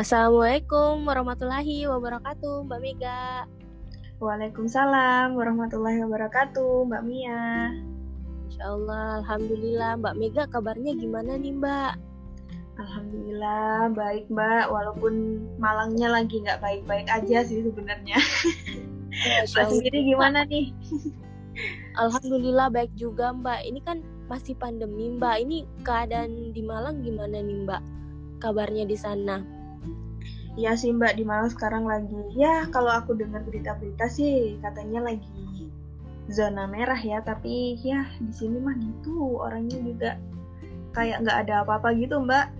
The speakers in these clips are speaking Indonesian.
Assalamualaikum warahmatullahi wabarakatuh, Mbak Mega. Waalaikumsalam warahmatullahi wabarakatuh, Mbak Mia. Insya Allah, Alhamdulillah. Mbak Mega kabarnya gimana nih, Mbak? Alhamdulillah baik Mbak, walaupun Malangnya lagi nggak baik-baik aja sih sebenarnya. Mbak sendiri gimana nih? Alhamdulillah baik juga Mbak. Ini kan masih pandemi Mbak. Ini keadaan di Malang gimana nih Mbak? Kabarnya di sana? Iya sih Mbak di Malang sekarang lagi. Ya kalau aku dengar berita-berita sih katanya lagi zona merah ya. Tapi ya di sini mah gitu orangnya juga kayak nggak ada apa-apa gitu Mbak.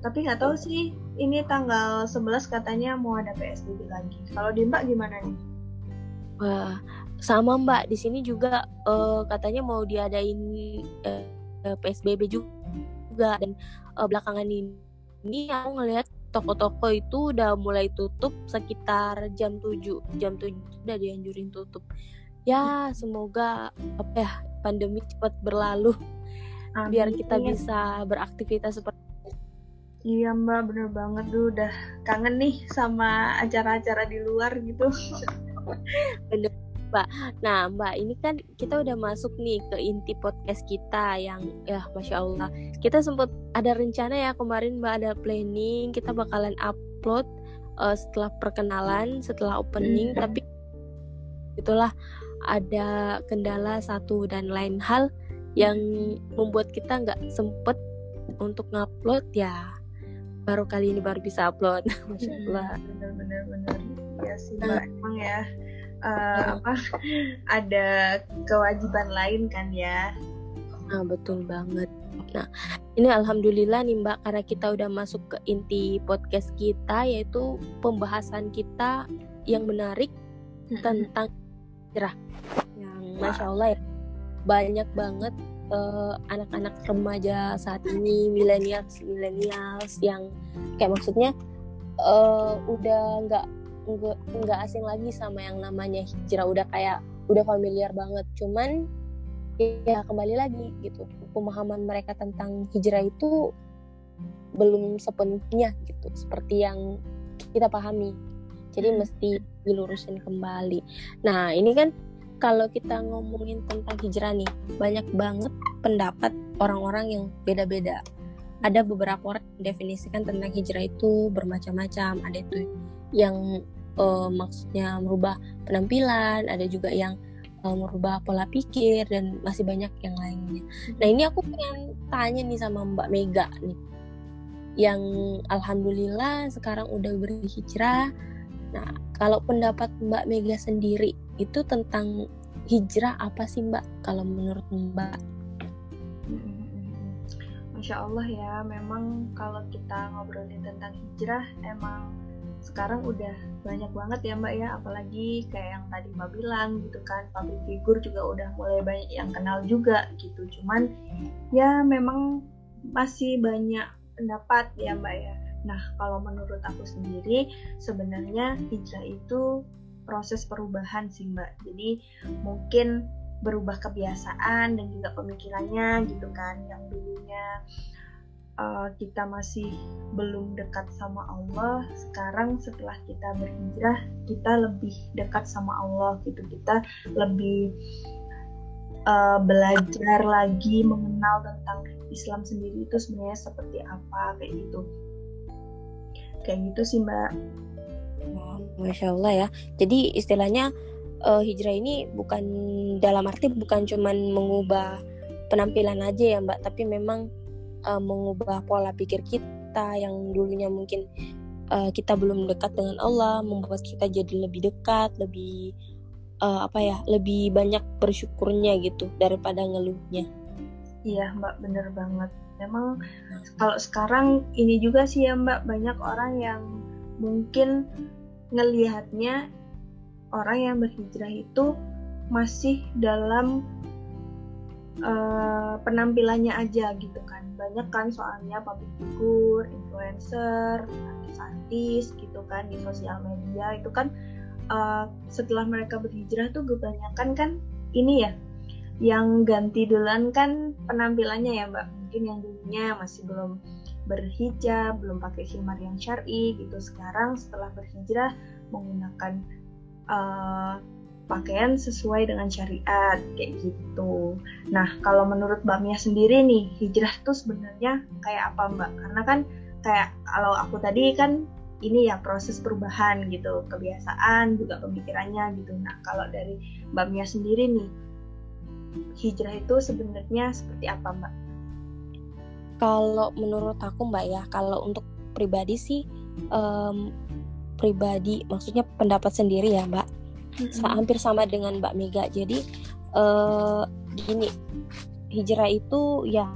Tapi nggak tahu sih ini tanggal 11 katanya mau ada PSBB lagi. Kalau di Mbak gimana nih? Wah, sama Mbak di sini juga uh, katanya mau diadain uh, eh, PSBB juga dan uh, belakangan ini, ini aku ngelihat toko-toko itu udah mulai tutup sekitar jam 7 jam 7 udah dianjurin tutup. Ya semoga apa ya pandemi cepat berlalu. Amin. biar kita bisa beraktivitas seperti Iya mbak bener banget. Tuh udah kangen nih sama acara-acara di luar gitu. bener mbak. Nah mbak ini kan kita udah masuk nih ke inti podcast kita yang ya masya Allah kita sempat ada rencana ya kemarin mbak ada planning kita bakalan upload uh, setelah perkenalan setelah opening hmm. tapi itulah ada kendala satu dan lain hal yang membuat kita nggak sempet untuk ngupload ya baru kali ini baru bisa upload masya allah bener bener bener ya sih mbak nah. emang ya uh, apa ada kewajiban lain kan ya? Nah betul banget. Nah ini alhamdulillah nih mbak karena kita udah masuk ke inti podcast kita yaitu pembahasan kita yang menarik tentang hijrah yang masya allah ya banyak banget uh, anak-anak remaja saat ini milenials milenials yang kayak maksudnya uh, udah nggak nggak asing lagi sama yang namanya hijrah udah kayak udah familiar banget cuman ya kembali lagi gitu pemahaman mereka tentang hijrah itu belum sepenuhnya gitu seperti yang kita pahami jadi hmm. mesti dilurusin kembali nah ini kan kalau kita ngomongin tentang hijrah nih, banyak banget pendapat orang-orang yang beda-beda. Ada beberapa orang yang definisikan tentang hijrah itu bermacam-macam. Ada itu yang uh, maksudnya merubah penampilan, ada juga yang uh, merubah pola pikir dan masih banyak yang lainnya. Nah ini aku pengen tanya nih sama Mbak Mega nih, yang alhamdulillah sekarang udah berhijrah. Nah kalau pendapat Mbak Mega sendiri itu tentang hijrah apa sih Mbak kalau menurut Mbak? Masya Allah ya, memang kalau kita ngobrolin tentang hijrah emang sekarang udah banyak banget ya Mbak ya, apalagi kayak yang tadi Mbak bilang gitu kan, public figure juga udah mulai banyak yang kenal juga gitu. Cuman ya memang masih banyak pendapat ya Mbak ya. Nah, kalau menurut aku sendiri, sebenarnya hijrah itu proses perubahan sih Mbak. Jadi mungkin berubah kebiasaan dan juga pemikirannya gitu kan. Yang dulunya uh, kita masih belum dekat sama Allah, sekarang setelah kita berhijrah, kita lebih dekat sama Allah gitu. Kita lebih uh, belajar lagi mengenal tentang Islam sendiri itu sebenarnya seperti apa kayak gitu. Kayak gitu sih mbak. Masya Allah ya. Jadi istilahnya uh, hijrah ini bukan dalam arti bukan cuman mengubah penampilan aja ya mbak. Tapi memang uh, mengubah pola pikir kita yang dulunya mungkin uh, kita belum dekat dengan Allah membuat kita jadi lebih dekat lebih uh, apa ya lebih banyak bersyukurnya gitu daripada ngeluhnya. Iya mbak bener banget. Memang kalau sekarang ini juga sih ya mbak banyak orang yang mungkin ngelihatnya orang yang berhijrah itu masih dalam uh, penampilannya aja gitu kan banyak kan soalnya public figure, influencer, artis-artis gitu kan di sosial media itu kan uh, setelah mereka berhijrah tuh kebanyakan kan ini ya yang ganti duluan kan penampilannya ya mbak mungkin yang dulunya masih belum berhijab, belum pakai khimar yang syar'i gitu. Sekarang setelah berhijrah menggunakan uh, pakaian sesuai dengan syariat kayak gitu. Nah, kalau menurut Mbak Mia sendiri nih, hijrah tuh sebenarnya kayak apa Mbak? Karena kan kayak kalau aku tadi kan ini ya proses perubahan gitu, kebiasaan juga pemikirannya gitu. Nah, kalau dari Mbak Mia sendiri nih, hijrah itu sebenarnya seperti apa Mbak? Kalau menurut aku Mbak ya, kalau untuk pribadi sih um, pribadi, maksudnya pendapat sendiri ya Mbak mm-hmm. hampir sama dengan Mbak Mega. Jadi uh, gini hijrah itu ya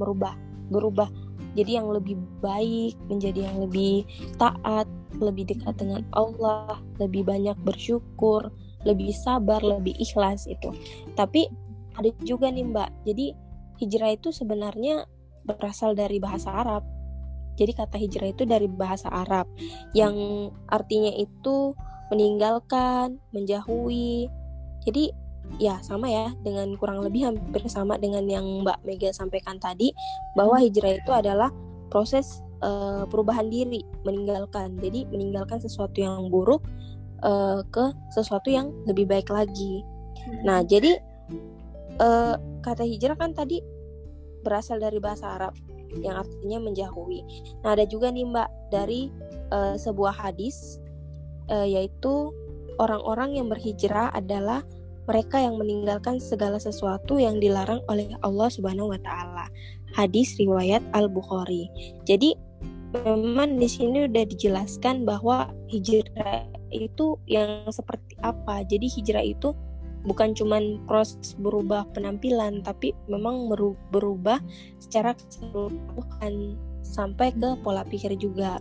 merubah berubah jadi yang lebih baik menjadi yang lebih taat lebih dekat dengan Allah lebih banyak bersyukur lebih sabar lebih ikhlas itu. Tapi ada juga nih Mbak. Jadi hijrah itu sebenarnya berasal dari bahasa Arab. Jadi kata hijrah itu dari bahasa Arab. Yang artinya itu meninggalkan, menjauhi. Jadi ya sama ya dengan kurang lebih hampir sama dengan yang Mbak Mega sampaikan tadi bahwa hijrah itu adalah proses uh, perubahan diri, meninggalkan. Jadi meninggalkan sesuatu yang buruk uh, ke sesuatu yang lebih baik lagi. Nah, jadi uh, kata hijrah kan tadi berasal dari bahasa Arab yang artinya menjauhi. Nah, ada juga nih Mbak dari uh, sebuah hadis uh, yaitu orang-orang yang berhijrah adalah mereka yang meninggalkan segala sesuatu yang dilarang oleh Allah Subhanahu wa taala. Hadis riwayat Al-Bukhari. Jadi memang di sini udah dijelaskan bahwa hijrah itu yang seperti apa. Jadi hijrah itu bukan cuman proses berubah penampilan tapi memang berubah secara keseluruhan sampai ke pola pikir juga.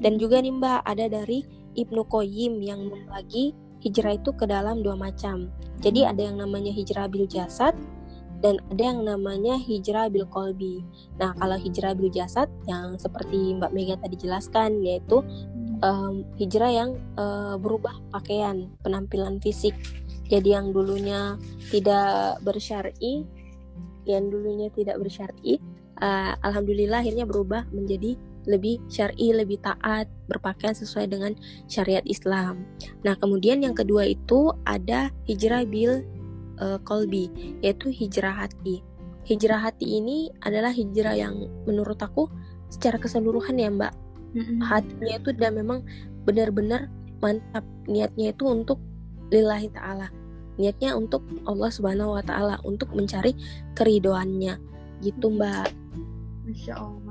Dan juga nih Mbak ada dari Ibnu Qayyim yang membagi hijrah itu ke dalam dua macam. Jadi hmm. ada yang namanya hijrah bil jasad dan ada yang namanya hijrah bil kolbi. Nah, kalau hijrah bil jasad yang seperti Mbak Mega tadi jelaskan yaitu um, hijrah yang uh, berubah pakaian, penampilan fisik. Jadi yang dulunya tidak bersyar'i, yang dulunya tidak bersyar'i, uh, alhamdulillah akhirnya berubah menjadi lebih syar'i, lebih taat, berpakaian sesuai dengan syariat Islam. Nah, kemudian yang kedua itu ada hijrah bil uh, kolbi, yaitu hijrah hati. Hijrah hati ini adalah hijrah yang menurut aku secara keseluruhan ya Mbak. Mm-hmm. Hatinya itu udah memang benar-benar mantap niatnya itu untuk lillahi ta'ala. Niatnya untuk Allah Subhanahu wa taala untuk mencari keridoannya. Gitu Mbak. Masya Allah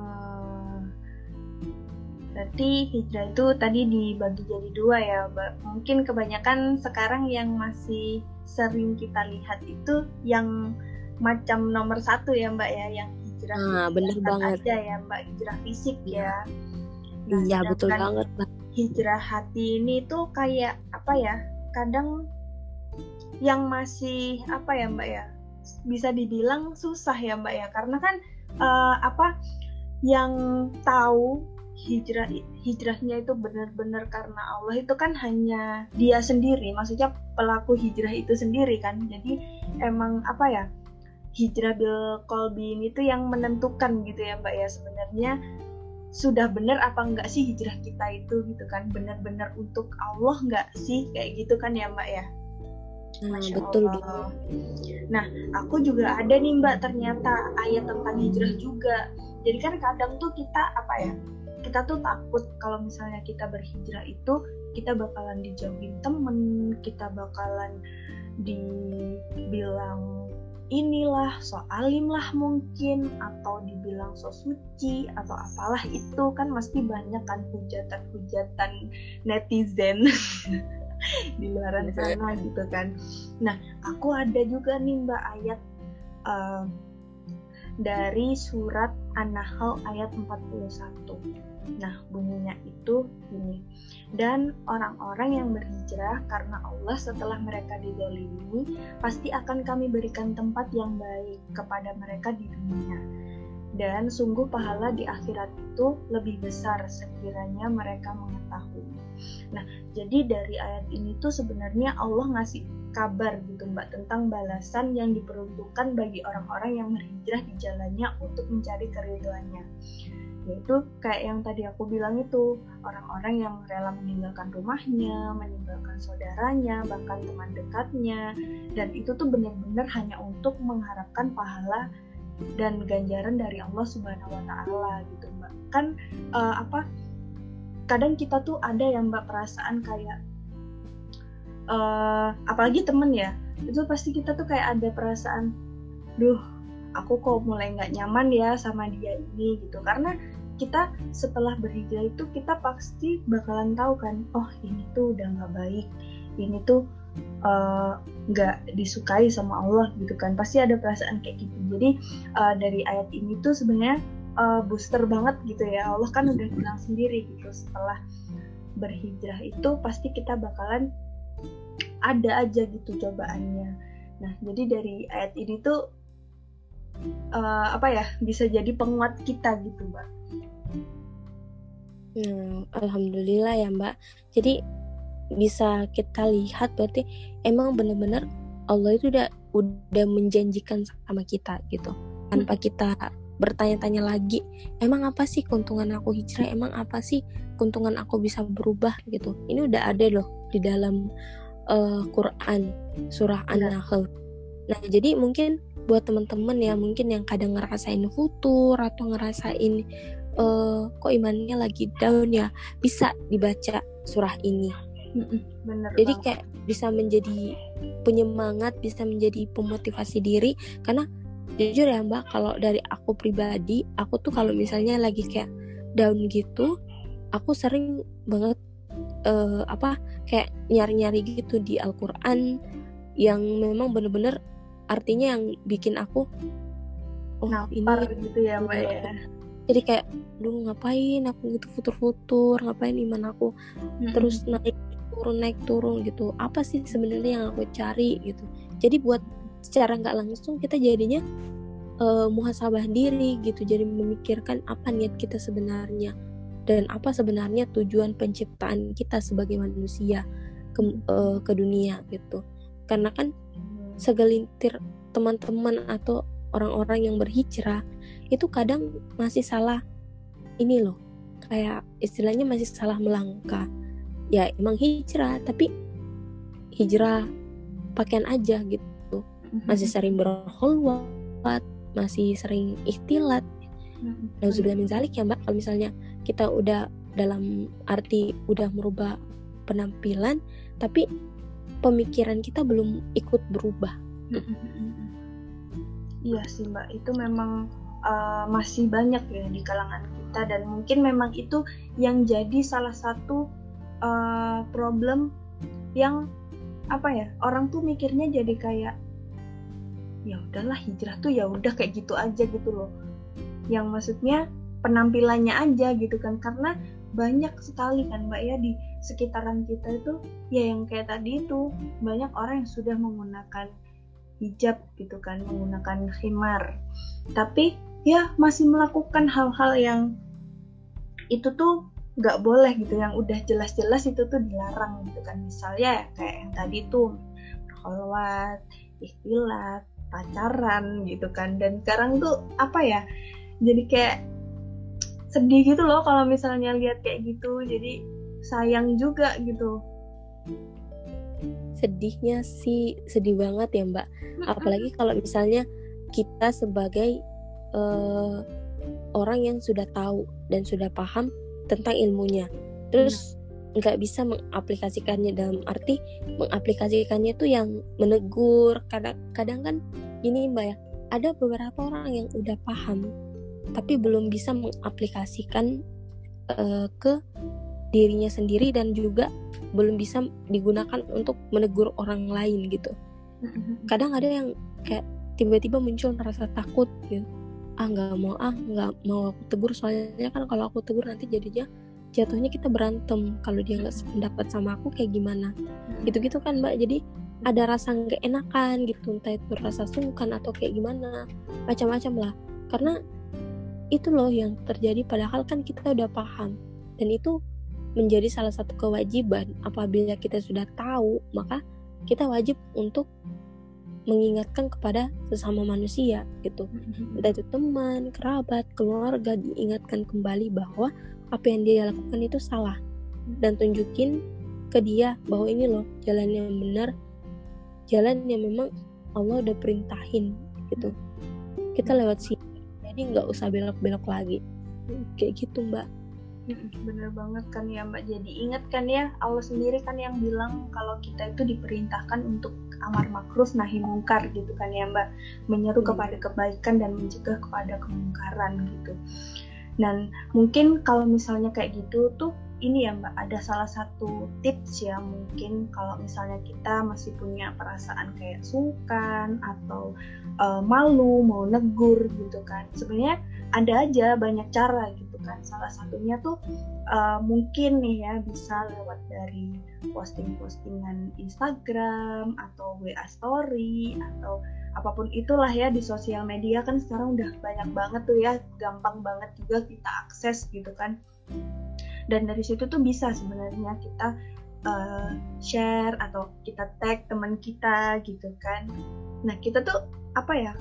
Berarti hijrah itu tadi dibagi jadi dua ya, Mbak. Mungkin kebanyakan sekarang yang masih sering kita lihat itu yang macam nomor satu ya, Mbak ya, yang hijrah nah, bener banget aja ya, Mbak, hijrah fisik ya. Nah, iya, betul banget, Mbak. Hijrah hati ini tuh kayak apa ya? Kadang yang masih apa ya, Mbak ya? Bisa dibilang susah ya, Mbak ya, karena kan uh, apa yang tahu hijrah hijrahnya itu benar-benar karena Allah itu kan hanya dia sendiri maksudnya pelaku hijrah itu sendiri kan jadi emang apa ya hijrah bil kolbi ini tuh yang menentukan gitu ya mbak ya sebenarnya sudah benar apa enggak sih hijrah kita itu gitu kan benar-benar untuk Allah enggak sih kayak gitu kan ya mbak ya Nah, betul Allah. Nah, aku juga ada nih Mbak ternyata ayat tentang hijrah juga. Jadi kan kadang tuh kita apa ya? Kita tuh takut kalau misalnya kita berhijrah itu kita bakalan dijauhin temen kita bakalan dibilang inilah so alim lah mungkin atau dibilang so suci atau apalah itu. Kan mesti banyak kan hujatan-hujatan netizen di luar sana gitu kan. Nah aku ada juga nih mbak ayat uh, dari surat An-Nahl ayat 41 Nah, bunyinya itu ini. Dan orang-orang yang berhijrah karena Allah setelah mereka didolimi, pasti akan kami berikan tempat yang baik kepada mereka di dunia. Dan sungguh pahala di akhirat itu lebih besar sekiranya mereka mengetahui. Nah, jadi dari ayat ini tuh sebenarnya Allah ngasih kabar gitu Mbak tentang balasan yang diperuntukkan bagi orang-orang yang berhijrah di jalannya untuk mencari keriduannya yaitu kayak yang tadi aku bilang itu orang-orang yang rela meninggalkan rumahnya, meninggalkan saudaranya, bahkan teman dekatnya, dan itu tuh benar-benar hanya untuk mengharapkan pahala dan ganjaran dari Allah Subhanahu Wa Taala gitu mbak. Kan uh, apa? Kadang kita tuh ada yang mbak perasaan kayak, uh, apalagi temen ya, itu pasti kita tuh kayak ada perasaan, duh aku kok mulai nggak nyaman ya sama dia ini gitu. Karena kita setelah berhijrah itu kita pasti bakalan tahu kan oh ini tuh udah nggak baik. Ini tuh eh, nggak uh, disukai sama Allah gitu kan. Pasti ada perasaan kayak gitu. Jadi uh, dari ayat ini tuh sebenarnya uh, booster banget gitu ya. Allah kan udah bilang sendiri gitu setelah berhijrah itu pasti kita bakalan ada aja gitu cobaannya. Nah jadi dari ayat ini tuh uh, apa ya bisa jadi penguat kita gitu mbak. Hmm, Alhamdulillah ya mbak. Jadi bisa kita lihat berarti emang bener-bener Allah itu udah udah menjanjikan sama kita gitu. Tanpa kita bertanya-tanya lagi emang apa sih keuntungan aku hijrah? Emang apa sih keuntungan aku bisa berubah? gitu. Ini udah ada loh di dalam uh, Quran surah An-Nahl. Nah jadi mungkin buat teman-teman ya mungkin yang kadang ngerasain futur atau ngerasain uh, kok imannya lagi down ya bisa dibaca surah ini. Bener jadi kayak bisa menjadi penyemangat bisa menjadi pemotivasi diri. Karena jujur ya mbak kalau dari aku pribadi aku tuh kalau misalnya lagi kayak down gitu aku sering banget uh, apa kayak nyari-nyari gitu di Al-Quran yang memang bener-bener artinya yang bikin aku oh Napar ini gitu ya mbak ya. Jadi kayak dulu ngapain aku gitu futur-futur ngapain iman aku hmm. terus naik turun naik turun gitu. Apa sih sebenarnya yang aku cari gitu. Jadi buat secara nggak langsung kita jadinya uh, muhasabah diri gitu. Jadi memikirkan apa niat kita sebenarnya dan apa sebenarnya tujuan penciptaan kita sebagai manusia ke, uh, ke dunia gitu. Karena kan segelintir teman-teman atau orang-orang yang berhijrah itu kadang masih salah ini loh kayak istilahnya masih salah melangkah ya emang hijrah tapi hijrah pakaian aja gitu mhm. masih sering berholwat masih sering ikhtilat mhm. Nauzubillah min zalik ya mbak kalau misalnya kita udah dalam arti udah merubah penampilan tapi pemikiran kita belum ikut berubah. Iya sih mbak, itu memang uh, masih banyak ya di kalangan kita. Dan mungkin memang itu yang jadi salah satu uh, problem yang apa ya orang tuh mikirnya jadi kayak ya udahlah hijrah tuh ya udah kayak gitu aja gitu loh. Yang maksudnya penampilannya aja gitu kan. Karena banyak sekali kan mbak ya di sekitaran kita itu ya yang kayak tadi itu banyak orang yang sudah menggunakan hijab gitu kan menggunakan khimar. Tapi ya masih melakukan hal-hal yang itu tuh nggak boleh gitu yang udah jelas-jelas itu tuh dilarang gitu kan. Misalnya ya, kayak yang tadi tuh berkholwat, ikhtilat, pacaran gitu kan. Dan sekarang tuh apa ya jadi kayak sedih gitu loh kalau misalnya lihat kayak gitu. Jadi sayang juga gitu. Sedihnya sih sedih banget ya mbak. Apalagi kalau misalnya kita sebagai uh, orang yang sudah tahu dan sudah paham tentang ilmunya. Terus nggak bisa mengaplikasikannya dalam arti mengaplikasikannya tuh yang menegur. Kadang kadang kan ini mbak ya ada beberapa orang yang udah paham tapi belum bisa mengaplikasikan uh, ke dirinya sendiri dan juga belum bisa digunakan untuk menegur orang lain gitu. Mm-hmm. Kadang ada yang kayak tiba-tiba muncul rasa takut gitu. Ah nggak mau ah nggak mau aku tegur soalnya kan kalau aku tegur nanti jadinya jatuhnya kita berantem kalau dia nggak sependapat sama aku kayak gimana mm-hmm. gitu-gitu kan mbak jadi ada rasa nggak enakan gitu entah itu rasa sungkan atau kayak gimana macam-macam lah karena itu loh yang terjadi padahal kan kita udah paham. Dan itu menjadi salah satu kewajiban. Apabila kita sudah tahu maka kita wajib untuk mengingatkan kepada sesama manusia gitu. Entah itu teman kerabat keluarga diingatkan kembali bahwa apa yang dia lakukan itu salah. Dan tunjukin ke dia bahwa ini loh jalan yang benar jalan yang memang Allah udah perintahin gitu. Kita lewat sini jadi nggak usah belok-belok lagi. Kayak gitu mbak. Bener banget kan ya mbak. Jadi ingat kan ya Allah sendiri kan yang bilang kalau kita itu diperintahkan untuk amar makruf nahi mungkar gitu kan ya mbak. Menyeru hmm. kepada kebaikan dan mencegah kepada kemungkaran gitu. Dan mungkin kalau misalnya kayak gitu tuh ini ya Mbak, ada salah satu tips ya mungkin kalau misalnya kita masih punya perasaan kayak sungkan atau uh, malu mau negur gitu kan. Sebenarnya ada aja banyak cara gitu kan. Salah satunya tuh uh, mungkin nih ya bisa lewat dari posting-postingan Instagram atau WA story atau apa pun itulah ya di sosial media kan sekarang udah banyak banget tuh ya, gampang banget juga kita akses gitu kan dan dari situ tuh bisa sebenarnya kita uh, share atau kita tag teman kita gitu kan. Nah kita tuh apa ya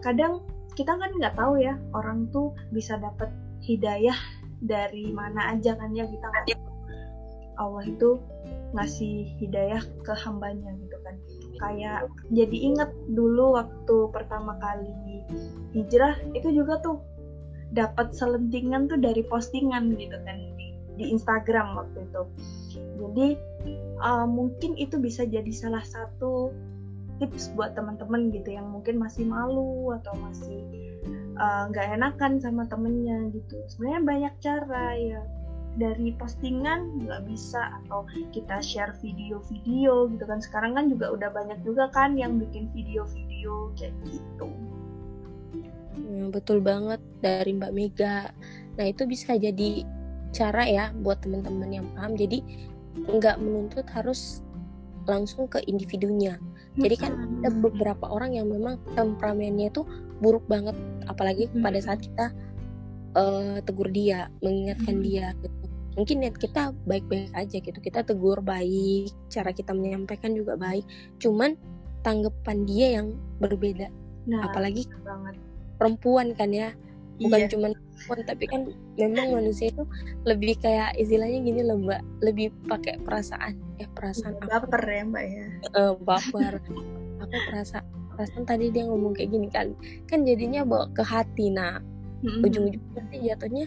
kadang kita kan nggak tahu ya orang tuh bisa dapat hidayah dari mana aja kan ya kita Allah itu ngasih hidayah ke hambanya gitu kan. Kayak jadi inget dulu waktu pertama kali hijrah itu juga tuh dapat selentingan tuh dari postingan gitu kan di Instagram waktu itu. Jadi uh, mungkin itu bisa jadi salah satu tips buat teman-teman gitu yang mungkin masih malu atau masih uh, nggak uh, enakan sama temennya gitu. Sebenarnya banyak cara ya dari postingan nggak bisa atau kita share video-video gitu kan sekarang kan juga udah banyak juga kan yang bikin video-video kayak gitu hmm, betul banget dari Mbak Mega nah itu bisa jadi cara ya buat teman-teman yang paham. Jadi nggak menuntut harus langsung ke individunya. Jadi kan ada beberapa orang yang memang temperamennya itu buruk banget apalagi pada saat kita uh, tegur dia mengingatkan dia gitu. Mungkin niat kita baik-baik aja gitu. Kita tegur baik cara kita menyampaikan juga baik. Cuman tanggapan dia yang berbeda. Nah, apalagi banget. perempuan kan ya. Bukan iya. cuma pun tapi kan memang manusia itu lebih kayak istilahnya gini loh mbak. Lebih pakai perasaan ya perasaan iya, baper ya mbak ya. Uh, baper. Aku perasa perasaan tadi dia ngomong kayak gini kan. Kan jadinya bawa ke hati nah mm-hmm. ujung-ujungnya nanti jatuhnya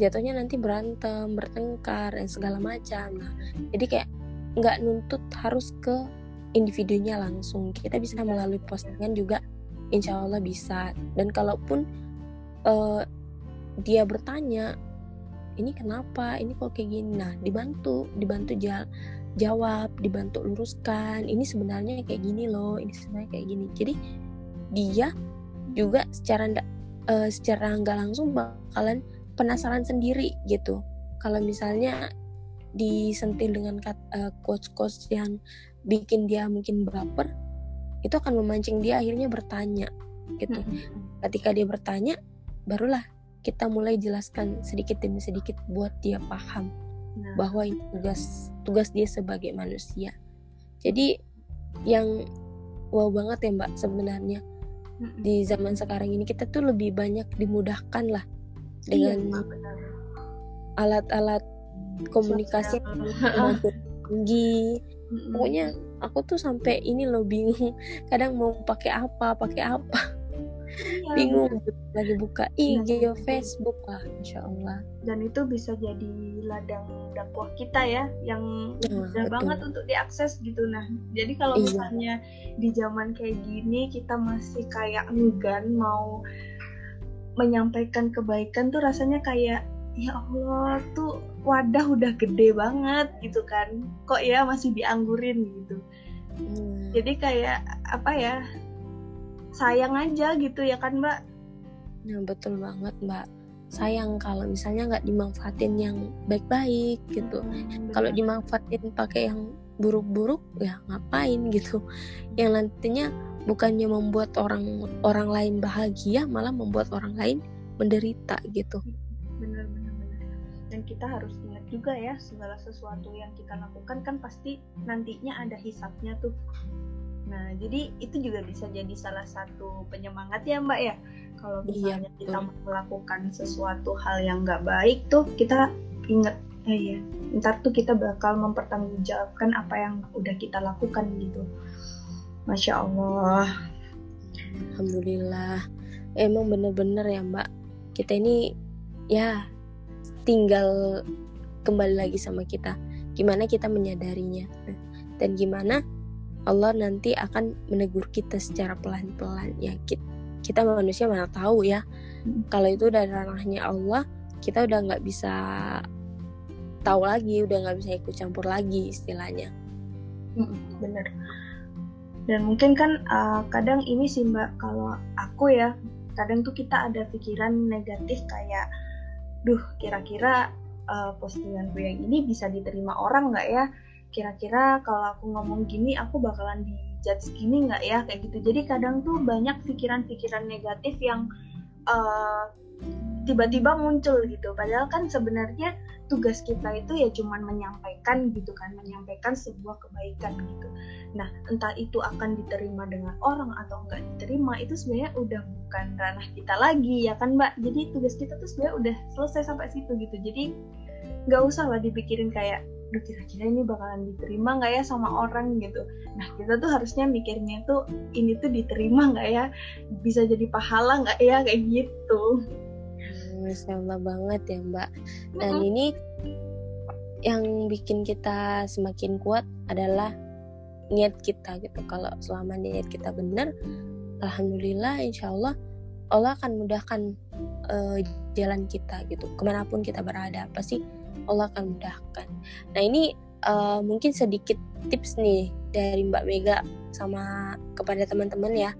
jatuhnya nanti berantem bertengkar dan segala macam. Nah jadi kayak nggak nuntut harus ke individunya langsung. Kita bisa melalui postingan juga insya Allah bisa. Dan kalaupun uh, dia bertanya ini kenapa? Ini kok kayak gini? Nah dibantu dibantu jawab jawab dibantu luruskan ini sebenarnya kayak gini loh ini sebenarnya kayak gini. Jadi dia juga secara uh, secara nggak langsung bakalan penasaran sendiri gitu. Kalau misalnya disentil dengan uh, quotes-quotes yang bikin dia mungkin baper itu akan memancing dia akhirnya bertanya gitu. Ketika dia bertanya barulah kita mulai jelaskan sedikit demi sedikit buat dia paham nah. bahwa ini tugas tugas dia sebagai manusia. Jadi yang wow banget ya mbak sebenarnya. Di zaman sekarang ini kita tuh lebih banyak dimudahkan lah iya, dengan alat-alat komunikasi yang tinggi. Pokoknya aku tuh sampai ini loh bingung. Kadang mau pakai apa pakai apa bingung lagi buka IG nah, Facebook lah Insya Allah. Dan itu bisa jadi ladang dakwah kita ya yang nah, mudah banget untuk diakses gitu. Nah jadi kalau iya. misalnya di zaman kayak gini kita masih kayak enggan mau menyampaikan kebaikan tuh rasanya kayak ya Allah tuh wadah udah gede banget gitu kan. Kok ya masih dianggurin gitu. Hmm. jadi kayak apa ya sayang aja gitu ya kan mbak? Nah betul banget mbak. Sayang kalau misalnya nggak dimanfaatin yang baik-baik gitu. Hmm, kalau dimanfaatin pakai yang buruk-buruk ya ngapain gitu. Yang nantinya bukannya membuat orang orang lain bahagia malah membuat orang lain menderita gitu. Bener bener dan kita harus ingat juga ya segala sesuatu yang kita lakukan kan pasti nantinya ada hisapnya tuh nah jadi itu juga bisa jadi salah satu penyemangat ya mbak ya. Kalau iya, misalnya iya, kita melakukan sesuatu hal yang nggak baik tuh kita inget eh, ya ntar tuh kita bakal mempertanggungjawabkan apa yang udah kita lakukan gitu. Masya allah. Alhamdulillah. Emang bener-bener ya mbak. Kita ini ya tinggal kembali lagi sama kita. Gimana kita menyadarinya? Dan gimana Allah nanti akan menegur kita secara pelan-pelan. Ya kita, kita manusia mana tahu ya. Hmm. kalau itu dari ranahnya Allah kita udah nggak bisa tahu lagi udah nggak bisa ikut campur lagi istilahnya. Hmm, bener dan mungkin kan uh, kadang ini sih mbak kalau aku ya kadang tuh kita ada pikiran negatif kayak duh kira-kira uh, postinganku yang ini bisa diterima orang nggak ya kira-kira kalau aku ngomong gini aku bakalan dijudge gini nggak ya? Kayak gitu. Jadi kadang tuh banyak pikiran-pikiran negatif yang uh, tiba-tiba muncul gitu. Padahal kan sebenarnya tugas kita itu ya cuman menyampaikan gitu kan menyampaikan sebuah kebaikan gitu. Nah entah itu akan diterima dengan orang atau enggak diterima itu sebenarnya udah bukan ranah kita lagi ya kan mbak? Jadi tugas kita tuh sebenarnya udah selesai sampai situ gitu. Jadi nggak usah lah dipikirin kayak Duh, kira-kira ini bakalan diterima nggak ya sama orang? gitu. Nah kita tuh harusnya mikirnya tuh ini tuh diterima nggak ya? Bisa jadi pahala nggak ya? Kayak gitu. Masya Allah banget ya Mbak. Dan mm -hmm. ini yang bikin kita semakin kuat adalah niat kita gitu. Kalau selama niat kita benar Alhamdulillah Insya Allah Allah akan mudahkan uh, jalan kita gitu. Ke mana pun kita berada pasti Allah akan mudahkan. Nah ini uh, mungkin sedikit tips nih dari Mbak Mega sama kepada teman-teman ya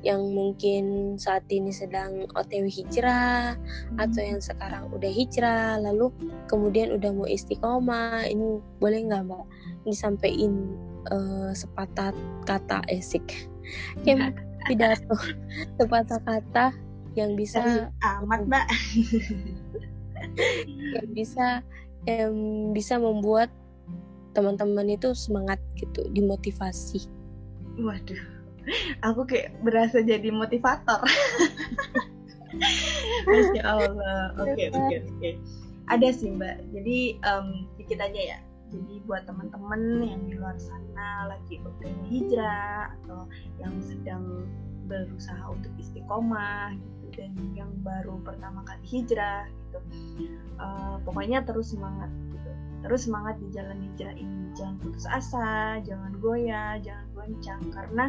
yang mungkin saat ini sedang OTW hijrah hmm. atau yang sekarang udah hijrah lalu kemudian udah mau istiqomah ini boleh nggak mbak disampaikan uh, sepatah kata esik kayak pidato sepatah kata yang bisa amat mbak yang bisa yang bisa membuat teman-teman itu semangat gitu dimotivasi. Waduh. Aku kayak berasa jadi motivator. Masya Allah. Oke okay, oke okay, oke. Okay. ada sih mbak. Jadi um, dikit aja ya. Jadi buat teman-teman yang di luar sana lagi udah hijrah atau yang sedang berusaha untuk istiqomah gitu dan yang baru pertama kali hijrah gitu. Uh, pokoknya terus semangat gitu. Terus semangat di jalan hijrah ini jangan putus asa jangan goyah jangan goncang. Karena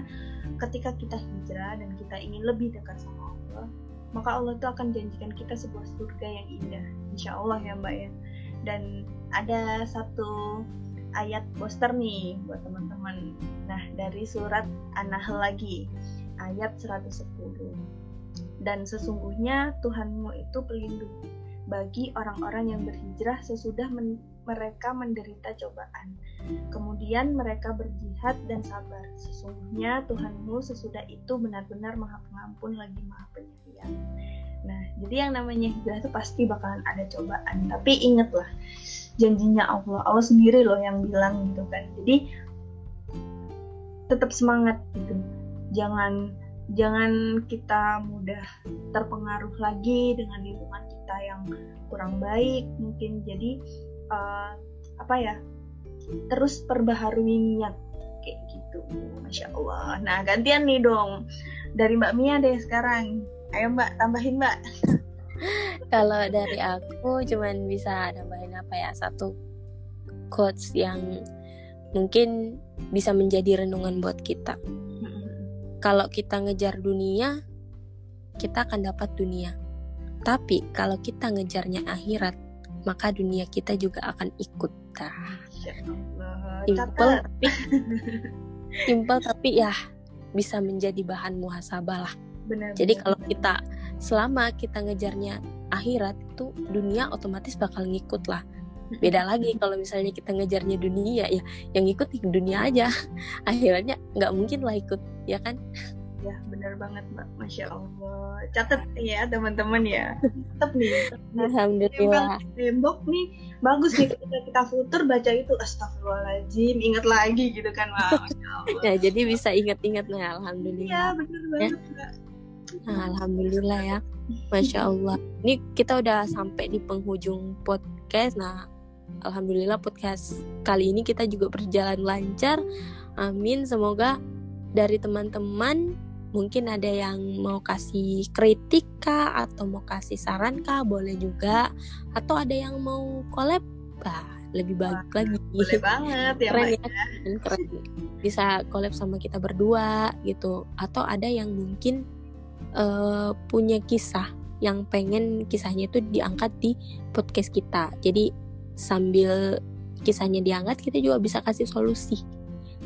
ketika kita hijrah dan kita ingin lebih dekat sama Allah maka Allah itu akan janjikan kita sebuah surga yang indah insya Allah ya mbak ya. Dan ada satu ayat poster nih buat teman-teman. Nah dari surat An-Nahl lagi ayat 110 dan sesungguhnya Tuhanmu itu pelindung bagi orang-orang yang berhijrah sesudah men mereka menderita cobaan. Kemudian mereka berjihad dan sabar. Sesungguhnya Tuhanmu sesudah itu benar-benar maha pengampun lagi maha penyayang. Nah, jadi yang namanya hijrah itu pasti bakalan ada cobaan. Tapi ingatlah, janjinya Allah. Allah sendiri loh yang bilang gitu kan. Jadi tetap semangat gitu. Jangan jangan kita mudah terpengaruh lagi dengan lingkungan kita yang kurang baik mungkin jadi uh, apa ya terus perbaharui niat kayak gitu. Masya allah. Nah gantian nih dong. Dari mbak Mia deh sekarang. Ayo mbak tambahin mbak. Kalau dari aku cuman bisa nambahin apa ya satu quotes yang mungkin bisa menjadi renungan buat kita kalau kita ngejar dunia, kita akan dapat dunia. Tapi kalau kita ngejarnya akhirat, maka dunia kita juga akan ikut. Nah, simple tapi simple tapi ya bisa menjadi bahan muhasabah lah. Benar, Jadi kalau kita selama kita ngejarnya akhirat itu dunia otomatis bakal ngikut lah beda lagi kalau misalnya kita ngejarnya dunia ya yang ikut dunia aja. Akhirnya nggak mungkin lah ikut ya kan? Ya benar banget mbak. Masya allah. Catat ya teman-teman ya. Tetap nih. Alhamdulillah. Tembok nih. Bagus nih ketika kita futur baca itu astagfirullahaladzim ingat lagi gitu kan mbak. Ya jadi bisa ingat-ingat nah alhamdulillah. Ya benar banget ya. Nah, alhamdulillah ya. Masya allah. Ini kita udah sampai di penghujung podcast. Nah alhamdulillah podcast kali ini kita juga berjalan lancar. Amin. Semoga dari teman-teman mungkin ada yang mau kasih kritik kah atau mau kasih saran kah boleh juga. Atau ada yang mau collab? Bah lebih baik Wah, lagi. boleh banget ya keren ya, ya. keren bisa collab sama kita berdua gitu. Atau ada yang mungkin uh, punya kisah yang pengen kisahnya itu diangkat di podcast kita. Jadi sambil kisahnya diangkat kita juga bisa kasih solusi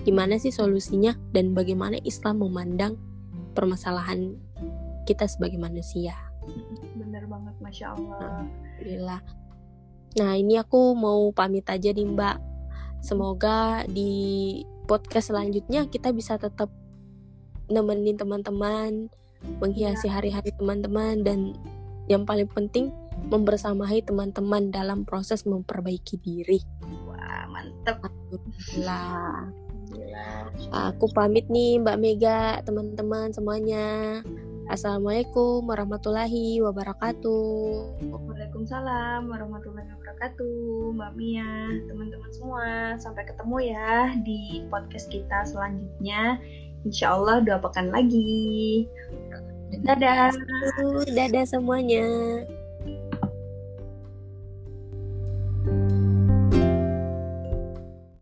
gimana sih solusinya dan bagaimana Islam memandang permasalahan kita sebagai manusia. Bener banget, masya Allah. Alhamdulillah. Nah ini aku mau pamit aja nih Mbak. Semoga di podcast selanjutnya kita bisa tetap nemenin teman-teman, menghiasi ya. hari-hari teman-teman dan yang paling penting membersamai teman-teman dalam proses memperbaiki diri. Wah mantep. Alhamdulillah. Aku pamit nih Mbak Mega, teman-teman semuanya. Assalamualaikum warahmatullahi wabarakatuh. Waalaikumsalam warahmatullahi wabarakatuh, Mbak Mia, teman-teman semua. Sampai ketemu ya di podcast kita selanjutnya. Insya Allah dua pekan lagi. Dadah. Dadah semuanya.